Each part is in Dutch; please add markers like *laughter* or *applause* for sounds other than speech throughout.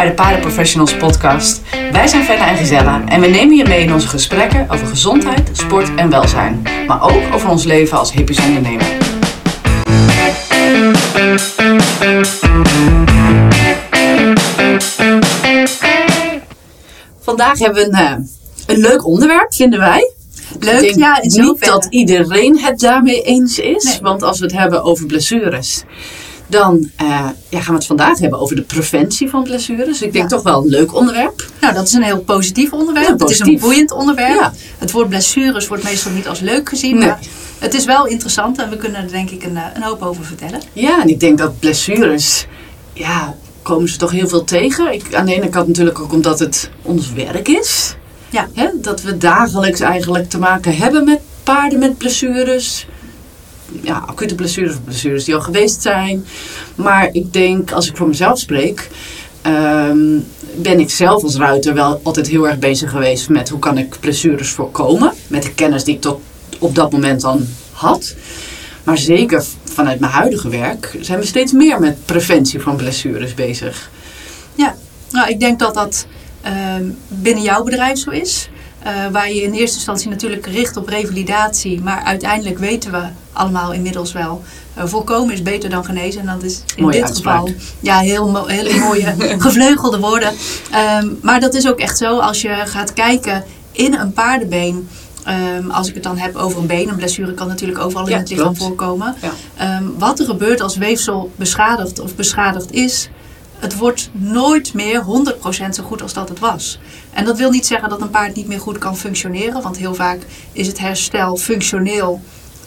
bij de Paardenprofessionals podcast. Wij zijn Fenna en Gisella en we nemen je mee in onze gesprekken over gezondheid, sport en welzijn. Maar ook over ons leven als hippies ondernemer. Vandaag hebben we een, eh, een leuk onderwerp, vinden wij. Leuk, Ik denk ja, niet dat iedereen het daarmee eens is. Nee. Want als we het hebben over blessures, dan eh, ja, gaan we het vandaag hebben over de preventie van blessures. Ik denk Ja. toch wel een leuk onderwerp. Nou, dat is een heel positief onderwerp. Het is een boeiend onderwerp. Ja. Het woord blessures wordt meestal niet als leuk gezien, Nee. maar het is wel interessant en we kunnen er denk ik een, eh, een hoop over vertellen. Ja, en ik denk dat blessures, ja, komen ze toch heel veel tegen. Ik, aan de ene kant natuurlijk ook omdat het ons werk is. Ja. Hè, dat we dagelijks eigenlijk te maken hebben met paarden met blessures. Ja, acute blessures of blessures die al geweest zijn. Maar ik denk, als ik voor mezelf spreek, ehm, ben ik zelf als ruiter wel altijd heel erg bezig geweest met hoe kan ik blessures voorkomen. Met de kennis die ik tot op dat moment dan had. Maar zeker vanuit mijn huidige werk zijn we steeds meer met preventie van blessures bezig. Ja, nou, ik denk dat dat ehm, binnen jouw bedrijf zo is. Eh, waar je in eerste instantie natuurlijk richt op revalidatie. Maar uiteindelijk weten we allemaal inmiddels wel. eh, voorkomen is beter dan genezen. En dat is in Mooie dit uitspraak. geval ja, heel hele mooie *laughs* gevleugelde woorden. Ehm, maar dat is ook echt zo. Als je gaat kijken in een paardenbeen. ehm, als ik het dan heb over een been. Een blessure kan natuurlijk overal in het lichaam klopt. voorkomen. Ja. Ehm, wat er gebeurt als weefsel beschadigd of beschadigd is, het wordt nooit meer 100% zo goed als dat het was. En dat wil niet zeggen dat een paard niet meer goed kan functioneren, want heel vaak is het herstel functioneel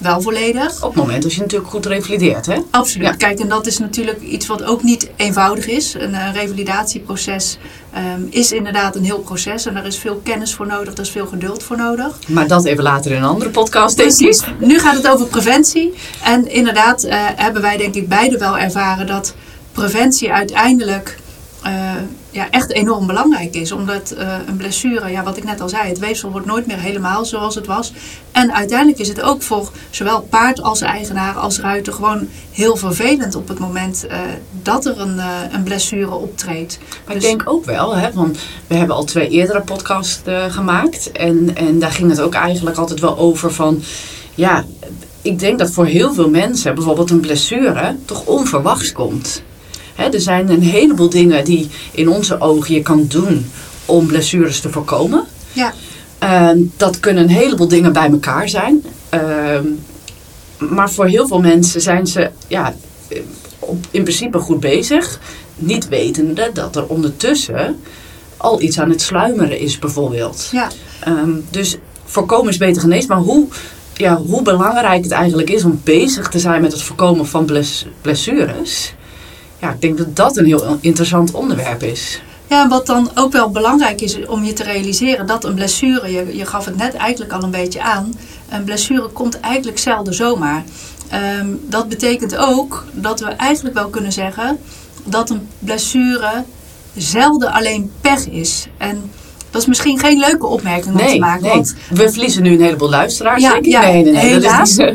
wel volledig. Op het moment als je natuurlijk goed revalideert, hè? Absoluut. Ja. Kijk, en dat is natuurlijk iets wat ook niet eenvoudig is. Een eh, revalidatieproces ehm, is inderdaad een heel proces en daar is veel kennis voor nodig, daar is veel geduld voor nodig. Maar dat even later in een andere podcast, denk ik. Nu gaat het over preventie. En inderdaad eh, hebben wij denk ik beide wel ervaren dat preventie uiteindelijk eh, ja, echt enorm belangrijk is. Omdat eh, een blessure, ja, wat ik net al zei, het weefsel wordt nooit meer helemaal zoals het was. En uiteindelijk is het ook voor zowel paard als eigenaar als ruiter gewoon heel vervelend op het moment eh, dat er een, een blessure optreedt. Maar ik Dus- denk ook wel, hè, want we hebben al twee eerdere podcasts gemaakt. En, en daar ging het ook eigenlijk altijd wel over van... Ja, ik denk dat voor heel veel mensen bijvoorbeeld een blessure toch onverwachts komt. Er zijn een heleboel dingen die in onze ogen je kan doen om blessures te voorkomen. Ja. Ehm, dat kunnen een heleboel dingen bij elkaar zijn. Ehm, maar voor heel veel mensen zijn ze ja, eh, in principe goed bezig. Niet wetende dat er ondertussen al iets aan het sluimeren is bijvoorbeeld. Ja. Ehm, dus voorkomen is beter genezen. Maar hoe, ja, hoe belangrijk het eigenlijk is om bezig te zijn met het voorkomen van bles- blessures. Ja, ik denk dat dat een heel interessant onderwerp is. Ja, wat dan ook wel belangrijk is om je te realiseren dat een blessure, je, je gaf het net eigenlijk al een beetje aan, een blessure komt eigenlijk zelden zomaar. Ehm, dat betekent ook dat we eigenlijk wel kunnen zeggen dat een blessure zelden alleen pech is. En dat is misschien geen leuke opmerking om te maken. nee. Want we verliezen nu een heleboel luisteraars. Ja, denk ik. ja, nee, nee, is helaas. niet-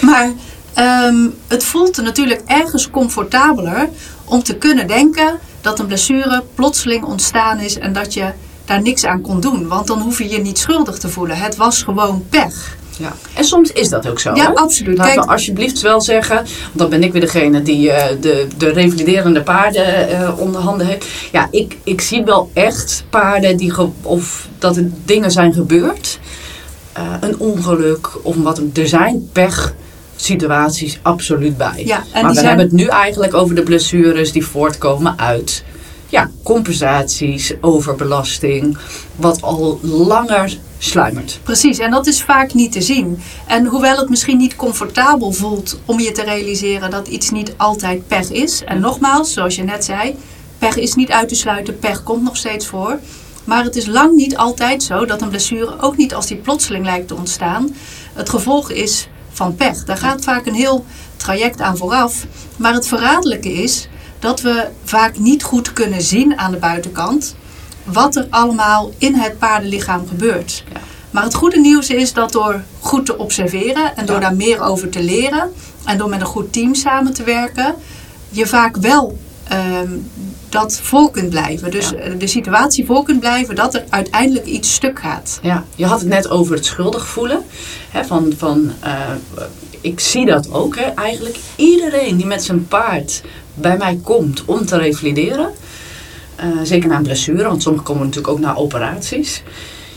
Maar ehm, het voelt natuurlijk ergens comfortabeler om te kunnen denken dat een blessure plotseling ontstaan is en dat je daar niks aan kon doen. Want dan hoef je je niet schuldig te voelen. Het was gewoon pech. Ja. En soms is dat ook zo. Ja, hè? absoluut. Laten Kijk- we alsjeblieft wel zeggen, want dan ben ik weer degene die eh, de, de revaliderende paarden eh, onder handen heeft. Ja, ik, ik zie wel echt paarden die, ge- of dat er dingen zijn gebeurd. Eh, een ongeluk of wat. Er zijn pechsituaties absoluut bij. Ja, en maar we zijn- hebben het nu eigenlijk over de blessures die voortkomen uit ja, compensaties, overbelasting, wat al langer sluimert. Precies, en dat is vaak niet te zien. En hoewel het misschien niet comfortabel voelt om je te realiseren dat iets niet altijd pech is. En nogmaals, zoals je net zei, pech is niet uit te sluiten, pech komt nog steeds voor. Maar het is lang niet altijd zo dat een blessure, ook niet als die plotseling lijkt te ontstaan, het gevolg is van pech. Daar gaat vaak een heel traject aan vooraf. Maar het verraderlijke is dat we vaak niet goed kunnen zien aan de buitenkant wat er allemaal in het paardenlichaam gebeurt. Ja. Maar het goede nieuws is dat door goed te observeren en door Ja. daar meer over te leren en door met een goed team samen te werken, je vaak wel ehm, dat voor kunt blijven. Dus Ja. eh, de situatie voor kunt blijven dat er uiteindelijk iets stuk gaat. Ja, je had het net over het schuldig voelen. Hè, van, van, eh, ik zie dat ook. Hè. Eigenlijk iedereen die met zijn paard bij mij komt om te revalideren. eh, zeker na een blessure, want sommigen komen natuurlijk ook na operaties.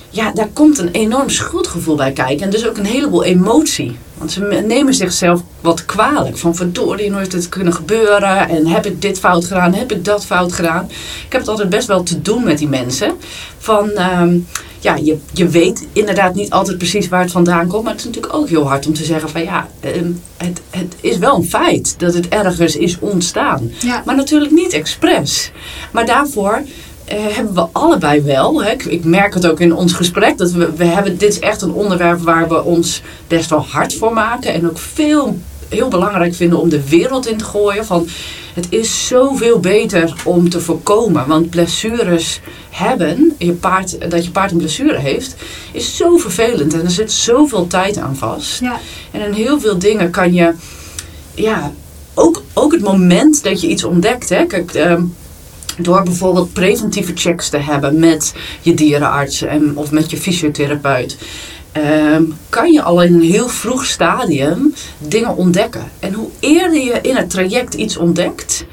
Ja, daar komt een enorm schuldgevoel bij kijken. En dus ook een heleboel emotie. Want ze nemen zichzelf wat kwalijk. Van verdorie, nooit dit kunnen gebeuren. En heb ik dit fout gedaan? Heb ik dat fout gedaan? Ik heb het altijd best wel te doen met die mensen. Van, ehm, ja, je, je weet inderdaad niet altijd precies waar het vandaan komt. Maar het is natuurlijk ook heel hard om te zeggen van ja, ehm, het, het is wel een feit dat het ergens is ontstaan. Ja. Maar natuurlijk niet expres. Maar daarvoor hebben we allebei wel. Hè. Ik, ik merk het ook in ons gesprek. Dat we, we hebben, dit is echt een onderwerp waar we ons best wel hard voor maken. En ook veel, heel belangrijk vinden om de wereld in te gooien. Van, het is zoveel beter om te voorkomen. Want blessures hebben, je paard, dat je paard een blessure heeft, is zo vervelend. En er zit zoveel tijd aan vast. Ja. En in heel veel dingen kan je, ja, ook, ook het moment dat je iets ontdekt. Hè, kijk, ehm, door bijvoorbeeld preventieve checks te hebben met je dierenarts en, of met je fysiotherapeut. ehm, kan je al in een heel vroeg stadium dingen ontdekken. En hoe eerder je in het traject iets ontdekt,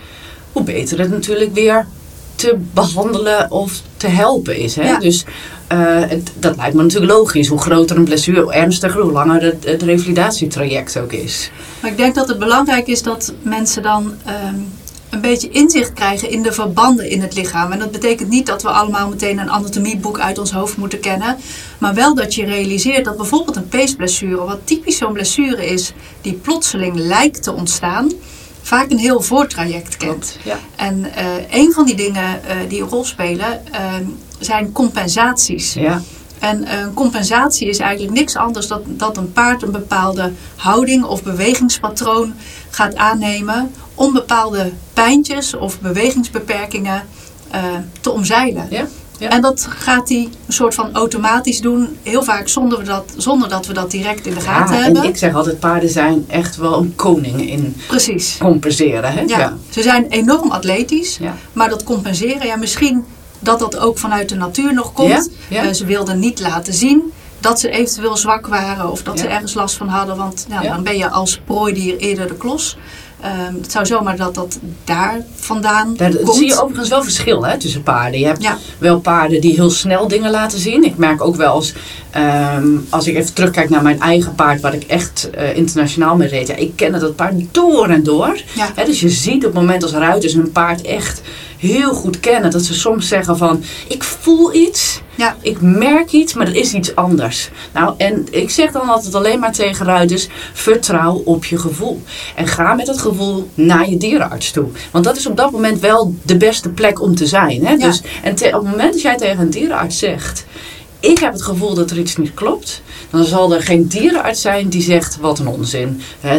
hoe beter het natuurlijk weer te behandelen of te helpen is. Hè? Ja. Dus eh, het, dat lijkt me natuurlijk logisch. Hoe groter een blessure, hoe ernstiger, hoe langer het, het revalidatietraject ook is. Maar ik denk dat het belangrijk is dat mensen dan ehm, een beetje inzicht krijgen in de verbanden in het lichaam. En dat betekent niet dat we allemaal meteen een anatomieboek uit ons hoofd moeten kennen. Maar wel dat je realiseert dat bijvoorbeeld een peesblessure, wat typisch zo'n blessure is, die plotseling lijkt te ontstaan, vaak een heel voortraject kent. Ja. En eh, een van die dingen eh, die een rol spelen ehm, zijn compensaties. Ja. En eh, een compensatie is eigenlijk niks anders dan dat een paard een bepaalde houding of bewegingspatroon gaat aannemen om bepaalde pijntjes of bewegingsbeperkingen eh, te omzeilen. Ja. Ja. En dat gaat hij een soort van automatisch doen, heel vaak zonder, we dat, zonder dat we dat direct in de gaten Ja, hebben. en ik zeg altijd, paarden zijn echt wel een koning in Precies. compenseren. Hè? Ja. Ze zijn enorm atletisch, maar dat compenseren, ja, misschien dat dat ook vanuit de natuur nog komt. Ja, ja. Eh, ze wilden niet laten zien dat ze eventueel zwak waren of dat ze ergens last van hadden, want nou, Ja. dan ben je als prooidier eerder de klos. Ehm, het zou zomaar dat dat daar vandaan Daar komt. zie je overigens wel verschil hè, tussen paarden. Je hebt Ja. wel paarden die heel snel dingen laten zien. Ik merk ook wel als, ehm, als ik even terugkijk naar mijn eigen paard, waar ik echt eh, internationaal mee reed. Ja, ik ken dat paard door en door. Ja. Hè, dus je ziet op het moment als ruiters een paard echt heel goed kennen. Dat ze soms zeggen van, ik voel iets. Ja. Ik merk iets, maar er is iets anders. Nou, en ik zeg dan altijd alleen maar tegen ruiters: vertrouw op je gevoel. En ga met het gevoel naar je dierenarts toe. Want dat is op dat moment wel de beste plek om te zijn. Hè? Ja. Dus, en te- op het moment dat jij tegen een dierenarts zegt: ik heb het gevoel dat er iets niet klopt. Dan zal er geen dierenarts zijn die zegt wat een onzin. Hè,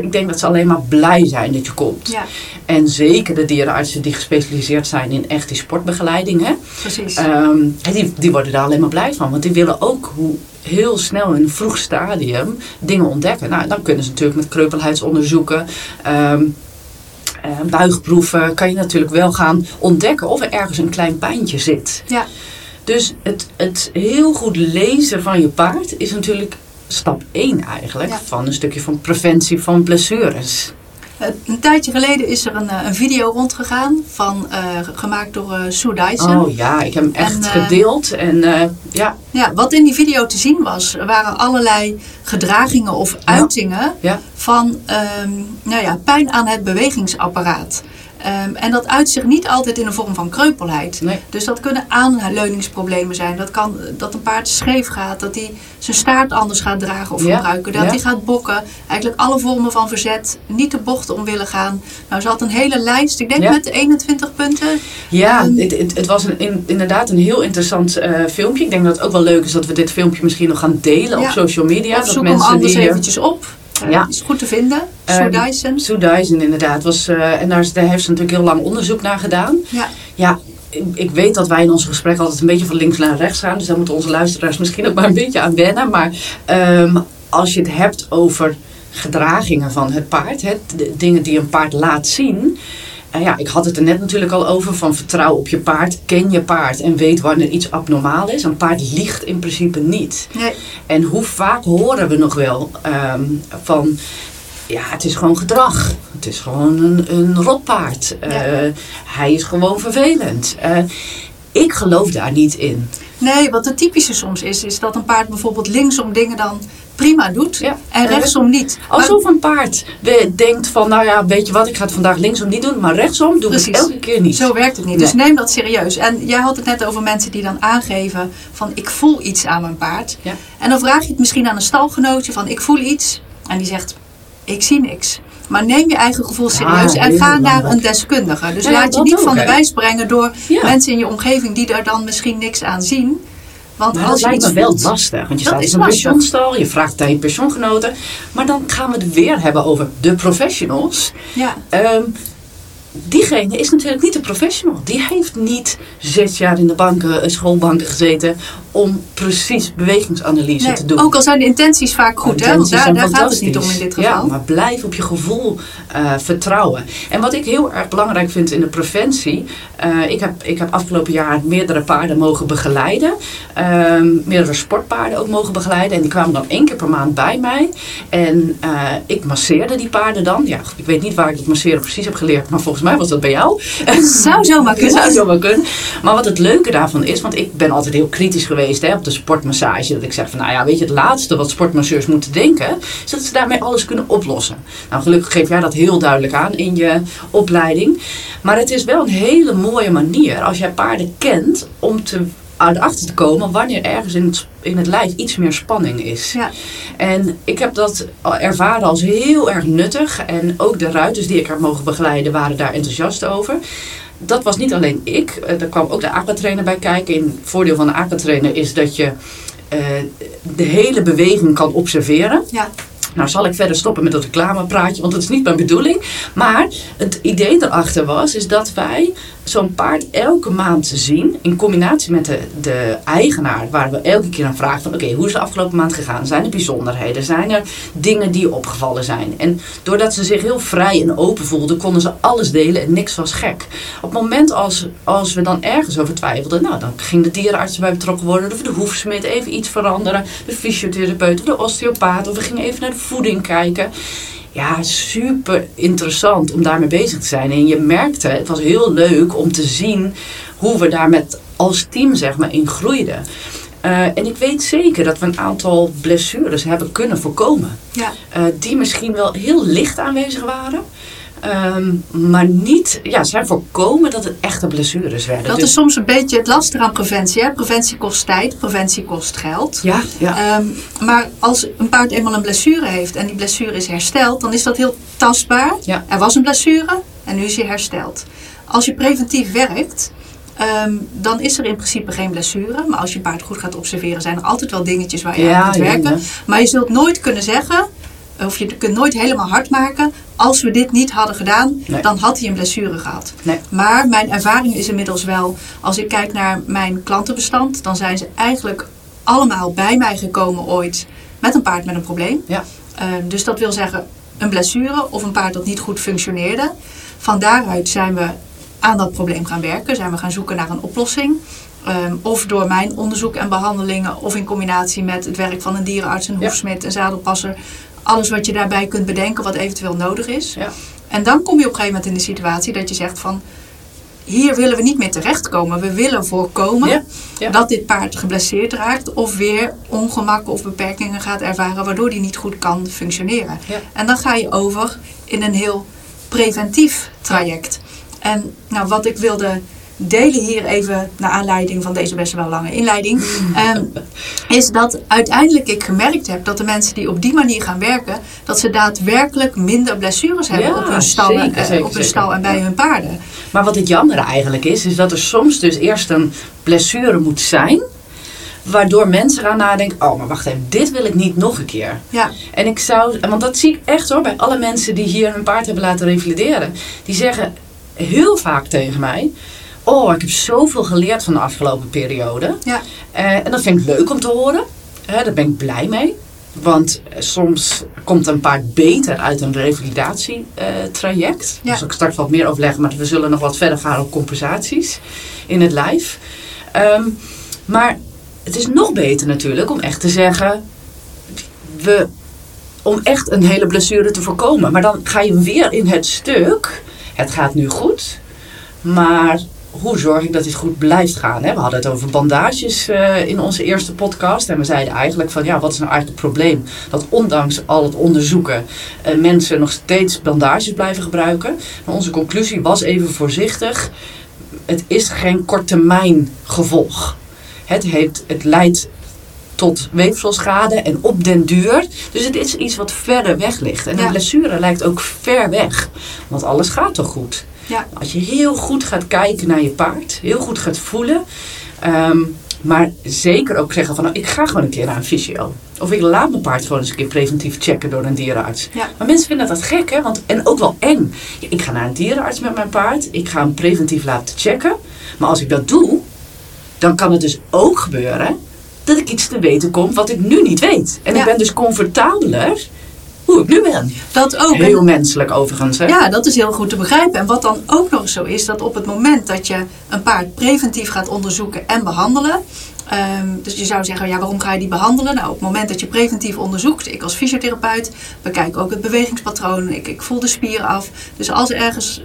ik denk dat ze alleen maar blij zijn dat je komt. Ja, En zeker de dierenartsen die gespecialiseerd zijn in echt die sportbegeleiding. Hè? precies. Ehm, die, die worden daar alleen maar blij van. Want die willen ook hoe heel snel in een vroeg stadium dingen ontdekken. Nou, dan kunnen ze natuurlijk met kreupelheidsonderzoeken, ehm, eh, buigproeven, kan je natuurlijk wel gaan ontdekken of er ergens een klein pijntje zit. ja. Dus het, het heel goed lezen van je paard is natuurlijk stap 1 eigenlijk Ja. van een stukje van preventie van blessures. Eh, Een tijdje geleden is er een, eh, een video rondgegaan van, eh, gemaakt door eh, Sue Dyson. Oh ja, ik heb hem echt En, gedeeld. En ja, Ja, wat in die video te zien was, waren allerlei gedragingen of uitingen ja, van ehm, nou ja, pijn aan het bewegingsapparaat. Ehm, en dat uit zich niet altijd in een vorm van kreupelheid. nee. Dus dat kunnen aanleuningsproblemen zijn. Dat kan dat een paard scheef gaat, dat hij zijn staart anders gaat dragen of Ja, gebruiken, dat ja. hij gaat bokken. Eigenlijk alle vormen van verzet, niet de bochten om willen gaan. Nou, ze had een hele lijst, ik denk Ja. met 21 punten. Ja, Ehm, het, het, het was een, in- inderdaad een heel interessant eh, filmpje. Ik denk dat het ook wel leuk is dat we dit filmpje misschien nog gaan delen op social media. of dat zoek hem mensen anders die, eventjes op. Ja. Is goed te vinden. Sue Ehm, Dyson. Sue Dyson inderdaad. Was, eh, en daar, heeft ze natuurlijk heel lang onderzoek naar gedaan. Ja. Ja, ik, weet dat wij in ons gesprek altijd een beetje van links naar rechts gaan. Dus daar moeten onze luisteraars misschien ook maar een beetje aan wennen. Maar ehm, als je het hebt over gedragingen van het paard. Hè, de dingen die een paard laat zien. Ja, ik had het er net natuurlijk al over van vertrouw op je paard. Ken je paard en weet wanneer iets abnormaal is. Een paard liegt in principe niet. Nee. En hoe vaak horen we nog wel um, van... Ja, het is gewoon gedrag. Het is gewoon een, een rotpaard. Uh, Hij is gewoon vervelend. Uh, ik geloof daar niet in. Nee, wat het typische soms is, is dat een paard bijvoorbeeld linksom dingen dan prima doet Ja. en rechtsom niet. Maar- Alsof een paard denkt van, nou ja, weet je wat, ik ga het vandaag linksom niet doen, maar rechtsom doe ik elke keer niet. Zo werkt het niet. Nee. Dus neem dat serieus. En jij had het net over mensen die dan aangeven van ik voel iets aan mijn paard. Ja. En dan vraag je het misschien aan een stalgenootje van ik voel iets. En die zegt ik zie niks. Maar neem je eigen gevoel Ja, serieus en ga naar een deskundige. Dus Ja, laat je niet ook, van de wijs brengen door mensen in je omgeving die er dan misschien niks aan zien. Want Maar dat als je lijkt me wel lastig. Want je Dat staat in een pensioenstal, je vraagt aan je pensioengenoten. Maar dan gaan we het weer hebben over de professionals. Ja, Ehm, diegene is natuurlijk niet een professional. Die heeft niet zes jaar in de banken, eh, schoolbanken gezeten om precies bewegingsanalyse nee, te doen. ook al zijn de intenties vaak goed, hè? want daar, daar gaat het niet om in dit geval. Ja, maar blijf op je gevoel eh, vertrouwen. En wat ik heel erg belangrijk vind in de preventie. eh, ik, heb, ik heb afgelopen jaar meerdere paarden mogen begeleiden. ehm, meerdere sportpaarden ook mogen begeleiden. En die kwamen dan één keer per maand bij mij. En eh, ik masseerde die paarden dan. Ja, ik weet niet waar ik het masseren precies heb geleerd. Maar volgens mij was dat bij jou. *laughs* Zou zomaar *laughs* kunnen. Zou zo wel kunnen. Maar wat het leuke daarvan is, want ik ben altijd heel kritisch geweest op de sportmassage. Dat ik zeg van, nou ja, weet je, het laatste wat sportmasseurs moeten denken, is dat ze daarmee alles kunnen oplossen. Nou, gelukkig geef jij dat heel duidelijk aan in je opleiding. Maar het is wel een hele mooie manier, als jij paarden kent, om te erachter te komen wanneer ergens in het, in het lijf iets meer spanning is. Ja. En ik heb dat ervaren als heel erg nuttig. En ook de ruiters die ik heb mogen begeleiden waren daar enthousiast over. Dat was niet alleen ik. Eh, Er kwam ook de aquatrainer bij kijken. En het voordeel van de aquatrainer is dat je eh, de hele beweging kan observeren. Ja. Nou zal ik verder stoppen met dat reclamepraatje, want dat is niet mijn bedoeling. Maar het idee erachter was, is dat wij zo'n paard elke maand zien, in combinatie met de, de eigenaar, waar we elke keer aan vragen van, oké, hoe is de afgelopen maand gegaan? Zijn er bijzonderheden? Zijn er dingen die opgevallen zijn? En doordat ze zich heel vrij en open voelden, konden ze alles delen en niks was gek. Op het moment als, als we dan ergens over twijfelden, nou, dan ging de dierenarts erbij betrokken worden, of de hoefsmid even iets veranderen, de fysiotherapeut of de osteopaat, of we gingen even naar de voeding kijken. Ja, super interessant om daarmee bezig te zijn. En je merkte, het was heel leuk om te zien hoe we daar met als team zeg maar in groeiden. Eh, en ik weet zeker dat we een aantal blessures hebben kunnen voorkomen. Ja. Eh, die misschien wel heel licht aanwezig waren. Ehm, maar niet, ja, zijn voorkomen dat het echte blessures werden. Dat Dus- is soms een beetje het lastige aan preventie. Hè? Preventie kost tijd, preventie kost geld. ja, ja. Ehm, maar als een paard eenmaal een blessure heeft en die blessure is hersteld, dan is dat heel tastbaar. Ja. Er was een blessure en nu is hij hersteld. Als je preventief werkt, ehm, dan is er in principe geen blessure. Maar als je paard goed gaat observeren, zijn er altijd wel dingetjes waar je Ja, aan kunt ja, werken. ja. Maar je zult nooit kunnen zeggen, of je kunt nooit helemaal hard maken, als we dit niet hadden gedaan, Nee. dan had hij een blessure gehad. Nee. Maar mijn ervaring is inmiddels wel, als ik kijk naar mijn klantenbestand, dan zijn ze eigenlijk allemaal bij mij gekomen ooit met een paard met een probleem. Ja. Eh, dus dat wil zeggen een blessure of een paard dat niet goed functioneerde. Van daaruit zijn we aan dat probleem gaan werken, zijn we gaan zoeken naar een oplossing. Ehm, of door mijn onderzoek en behandelingen, of in combinatie met het werk van een dierenarts, een hoefsmid, een zadelpasser. Alles wat je daarbij kunt bedenken, wat eventueel nodig is. Ja. En dan kom je op een gegeven moment in de situatie dat je zegt van... Hier willen we niet meer terechtkomen. We willen voorkomen Ja, ja. dat dit paard geblesseerd raakt of weer ongemakken of beperkingen gaat ervaren waardoor die niet goed kan functioneren. Ja. En dan ga je over in een heel preventief traject. En nou, wat ik wilde delen hier even naar aanleiding van deze best wel lange inleiding, ehm, is dat uiteindelijk ik gemerkt heb dat de mensen die op die manier gaan werken, dat ze daadwerkelijk minder blessures hebben Ja, op hun stal, en- zeker, eh, op hun stal en bij hun paarden. Maar wat het jammer eigenlijk is, is dat er soms dus eerst een blessure moet zijn. Waardoor mensen gaan nadenken, oh maar wacht even, dit wil ik niet nog een keer. Ja, En ik zou, want dat zie ik echt hoor, bij alle mensen die hier hun paard hebben laten revalideren. Die zeggen heel vaak tegen mij, oh ik heb zoveel geleerd van de afgelopen periode. ja, Eh, en dat vind ik leuk om te horen. Eh, daar ben ik blij mee. Want soms komt een paard beter uit een revalidatietraject. Ja. Daar zal ik straks wat meer over leggen, maar we zullen nog wat verder gaan op compensaties in het lijf. Ehm, maar het is nog beter natuurlijk om echt te zeggen, we, om echt een hele blessure te voorkomen. Maar dan ga je weer in het stuk, het gaat nu goed, maar hoe zorg ik dat dit goed blijft gaan? Hè? We hadden het over bandages eh, in onze eerste podcast. En we zeiden eigenlijk van ja, wat is nou eigenlijk het probleem? Dat ondanks al het onderzoeken eh, mensen nog steeds bandages blijven gebruiken. Maar onze conclusie was even voorzichtig. Het is geen korttermijn gevolg. Het, heeft, het leidt tot weefselschade en op den duur. Dus het is iets wat verder weg ligt. En Ja. een blessure lijkt ook ver weg. Want alles gaat toch goed? Ja. Als je heel goed gaat kijken naar je paard, heel goed gaat voelen, ehm, maar zeker ook zeggen van nou, ik ga gewoon een keer naar een fysio. Of ik laat mijn paard gewoon eens een keer preventief checken door een dierenarts. Ja. Maar mensen vinden dat gek hè, Want, en ook wel eng. Ik ga naar een dierenarts met mijn paard, ik ga hem preventief laten checken. Maar als ik dat doe, dan kan het dus ook gebeuren dat ik iets te weten kom wat ik nu niet weet. En Ja. ik ben dus comfortabeler hoe ik nu ben. Dat ook. Heel menselijk overigens. Hè? Ja, dat is heel goed te begrijpen. En wat dan ook nog zo is, dat op het moment dat je een paard preventief gaat onderzoeken en behandelen. ehm, dus je zou zeggen, ja, waarom ga je die behandelen? Nou, op het moment dat je preventief onderzoekt, ik als fysiotherapeut bekijk ook het bewegingspatroon, ik, ik voel de spieren af. Dus als ergens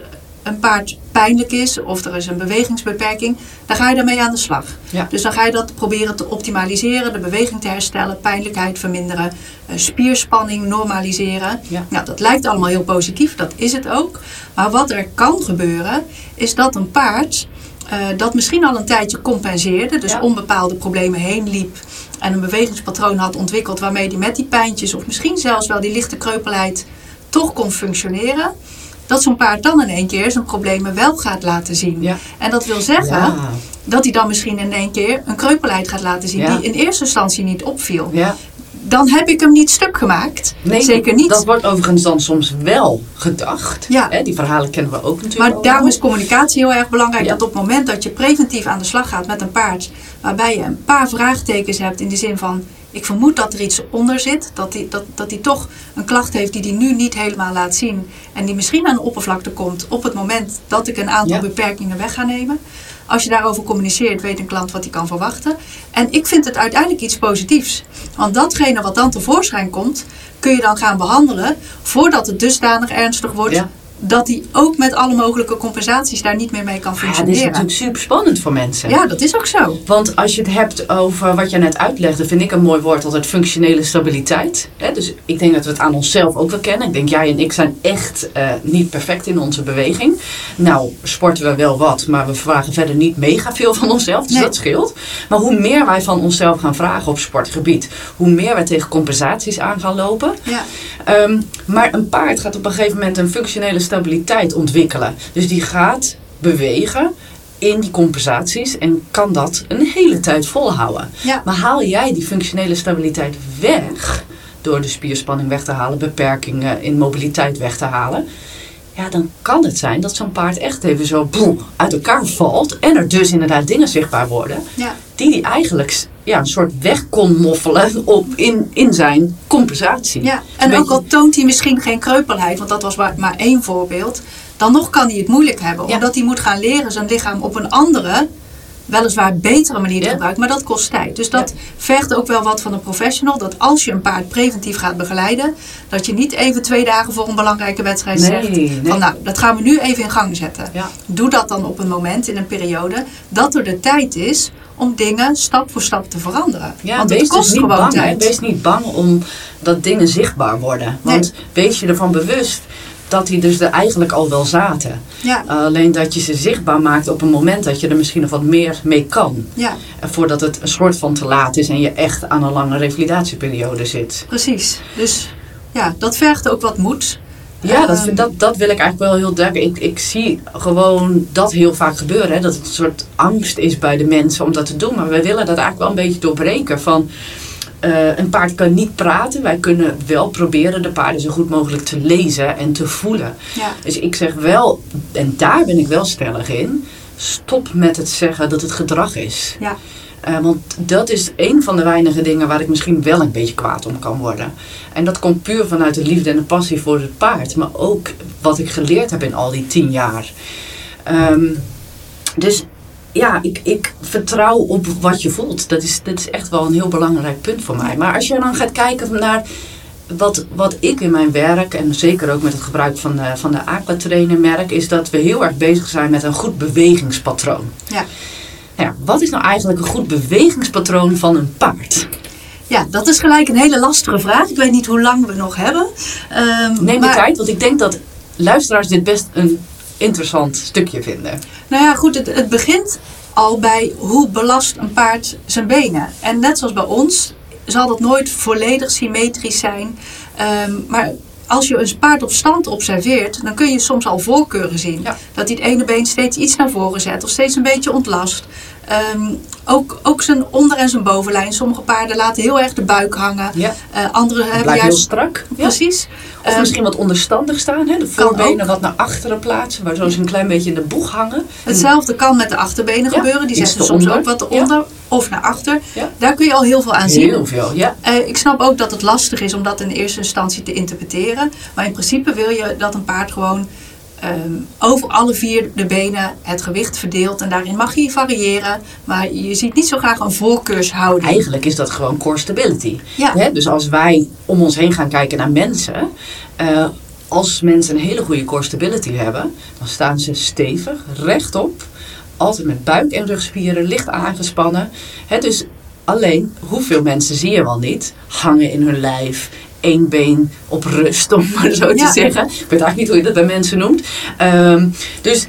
een paard pijnlijk is of er is een bewegingsbeperking, dan ga je daarmee aan de slag. Ja. Dus dan ga je dat proberen te optimaliseren, de beweging te herstellen, pijnlijkheid verminderen, eh, spierspanning normaliseren. Ja. Nou, dat lijkt allemaal heel positief, dat is het ook. Maar wat er kan gebeuren, is dat een paard eh, dat misschien al een tijdje compenseerde, dus Ja. onbepaalde problemen heen liep en een bewegingspatroon had ontwikkeld waarmee hij met die pijntjes of misschien zelfs wel die lichte kreupelheid toch kon functioneren. Dat zo'n paard dan in één keer zijn problemen wel gaat laten zien. Ja. En dat wil zeggen Ja. dat hij dan misschien in één keer een kreupelheid gaat laten zien Ja. die in eerste instantie niet opviel. Dan heb ik hem niet stuk gemaakt. Nee, Zeker niet. Dat wordt overigens dan soms wel gedacht. Ja. Hè, die verhalen kennen we ook natuurlijk. Maar daarom is communicatie heel erg belangrijk. Dat op het moment dat je preventief aan de slag gaat met een paard, waarbij je een paar vraagtekens hebt in de zin van: ik vermoed dat er iets onder zit, dat hij dat, dat die toch een klacht heeft die hij nu niet helemaal laat zien en die misschien aan de oppervlakte komt op het moment dat ik een aantal Ja. beperkingen weg ga nemen. Als je daarover communiceert, weet een klant wat hij kan verwachten. En ik vind het uiteindelijk iets positiefs. Want datgene wat dan tevoorschijn komt, kun je dan gaan behandelen voordat het dusdanig ernstig wordt Ja. Dat hij ook met alle mogelijke compensaties daar niet meer mee kan Ja, dit is functioneren. natuurlijk super spannend voor mensen. Ja, dat is ook zo. Want als je het hebt over wat je net uitlegde, vind ik een mooi woord altijd functionele stabiliteit. Dus ik denk dat we het aan onszelf ook wel kennen. Ik denk jij en ik zijn echt eh, niet perfect in onze beweging. Nou, sporten we wel wat, maar we vragen verder niet mega veel van onszelf. Dus Nee. dat scheelt. Maar hoe meer wij van onszelf gaan vragen op sportgebied, hoe meer wij tegen compensaties aan gaan lopen. Ja, Ehm, maar een paard gaat op een gegeven moment een functionele stabiliteit ontwikkelen. Dus die gaat bewegen in die compensaties en kan dat een hele tijd volhouden. ja. Maar haal jij die functionele stabiliteit weg door de spierspanning weg te halen, beperkingen in mobiliteit weg te halen, ja, dan kan het zijn dat zo'n paard echt even zo boem, uit elkaar valt en er dus inderdaad dingen zichtbaar worden ja. Die hij eigenlijk ja, een soort weg kon moffelen op in, in zijn compensatie. ja. En ook al toont hij misschien geen kreupelheid, want dat was maar, maar één voorbeeld, dan nog kan hij het moeilijk hebben. Ja. Omdat hij moet gaan leren zijn lichaam op een andere, weliswaar betere manier te gebruiken, maar dat kost tijd. Dus dat vergt ook wel wat van een professional, dat als je een paard preventief gaat begeleiden, dat je niet even twee dagen voor een belangrijke wedstrijd Nee, zegt nee. van nou, dat gaan we nu even in gang zetten. Doe dat dan op een moment in een periode dat er de tijd is om dingen stap voor stap te veranderen. Ja, Want wees het kost dus niet gewoon bang. tijd. Wees niet bang om dat dingen zichtbaar worden. Want wees je ervan bewust dat die dus er eigenlijk al wel zaten. Ja, Alleen dat je ze zichtbaar maakt op een moment dat je er misschien nog wat meer mee kan. ja, Voordat het een soort van te laat is en je echt aan een lange revalidatieperiode zit. precies. Dus ja, dat vergt ook wat moed. Ja, dat, Ehm, vind- dat, dat wil ik eigenlijk wel heel duidelijk. Ik, ik zie gewoon dat heel vaak gebeuren. Hè? Dat het een soort angst is bij de mensen om dat te doen. Maar wij willen dat eigenlijk wel een beetje doorbreken. Van, eh, een paard kan niet praten. Wij kunnen wel proberen de paarden zo goed mogelijk te lezen en te voelen. Ja, Dus ik zeg wel, en daar ben ik wel stellig in. Stop met het zeggen dat het gedrag is. ja, Eh, want dat is een van de weinige dingen waar ik misschien wel een beetje kwaad om kan worden. En dat komt puur vanuit de liefde en de passie voor het paard. Maar ook wat ik geleerd heb in al die tien jaar. Ehm, dus ja, ik, ik vertrouw op wat je voelt. Dat is, dat is echt wel een heel belangrijk punt voor mij. Maar als je dan gaat kijken naar wat, wat ik in mijn werk, en zeker ook met het gebruik van de, van de aquatrainer merk, is dat we heel erg bezig zijn met een goed bewegingspatroon. Ja. Ja, wat is nou eigenlijk een goed bewegingspatroon van een paard? Ja, dat is gelijk een hele lastige vraag. Ik weet niet hoe lang we nog hebben. Um, Neem de tijd, want ik denk dat luisteraars dit best een interessant stukje vinden. Nou ja, goed, het, het begint al bij hoe belast een paard zijn benen. En net zoals bij ons zal dat nooit volledig symmetrisch zijn. Ehm, maar als je een paard op stand observeert, dan kun je soms al voorkeuren zien. Dat hij het ene been steeds iets naar voren zet of steeds een beetje ontlast. Ehm, ook, ook zijn onder- en zijn bovenlijn. Sommige paarden laten heel erg de buik hangen. Ja. Uh, andere hebben juist... heel strak. Precies. Of um, misschien wat onderstandig staan. Hè? De voorbenen wat naar achteren plaatsen. Waardoor ze een klein beetje in de boeg hangen. Hetzelfde kan met de achterbenen gebeuren. Die zetten soms ook wat eronder of naar achter. Daar kun je al heel veel aan zien. Heel veel, ja. Uh, ik snap ook dat het lastig is om dat in eerste instantie te interpreteren. Maar in principe wil je dat een paard gewoon um, over alle vier de benen het gewicht verdeelt. En daarin mag je variëren. Maar je ziet niet zo graag een voorkeurshouding. Eigenlijk is dat gewoon core stability. Ja. Dus als wij om ons heen gaan kijken naar mensen. Uh, als mensen een hele goede core stability hebben, dan staan ze stevig, rechtop. Altijd met buik- en rugspieren licht aangespannen. He, dus alleen, hoeveel mensen zie je wel niet hangen in hun lijf, één been op rust, om maar zo te zeggen. Ik weet eigenlijk niet hoe je dat bij mensen noemt. Um, dus,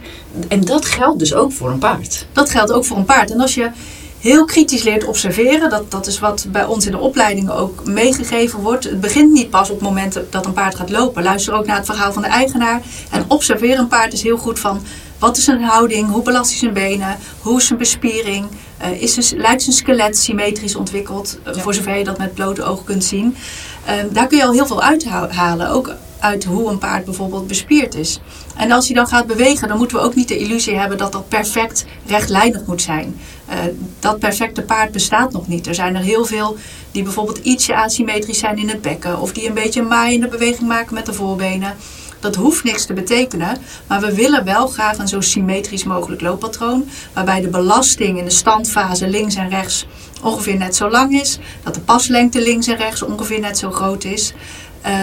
en dat geldt dus ook voor een paard. Dat geldt ook voor een paard. En als je heel kritisch leert observeren, dat, dat is wat bij ons in de opleidingen ook meegegeven wordt. Het begint niet pas op het moment dat een paard gaat lopen. Luister ook naar het verhaal van de eigenaar. En observeer een paard is heel goed van wat is zijn houding, hoe belast hij zijn benen, hoe is zijn bespiering, uh, is zijn, lijkt zijn skelet symmetrisch ontwikkeld, uh, ja. voor zover je dat met blote oog kunt zien. Um, daar kun je al heel veel uithalen. Ook uit hoe een paard bijvoorbeeld bespierd is. En als hij dan gaat bewegen, dan moeten we ook niet de illusie hebben dat dat perfect rechtlijnig moet zijn. Uh, dat perfecte paard bestaat nog niet. Er zijn er heel veel die bijvoorbeeld ietsje asymmetrisch zijn in het bekken. Of die een beetje een maaiende beweging maken met de voorbenen. Dat hoeft niks te betekenen, maar we willen wel graag een zo symmetrisch mogelijk looppatroon. Waarbij de belasting in de standfase links en rechts ongeveer net zo lang is. Dat de paslengte links en rechts ongeveer net zo groot is.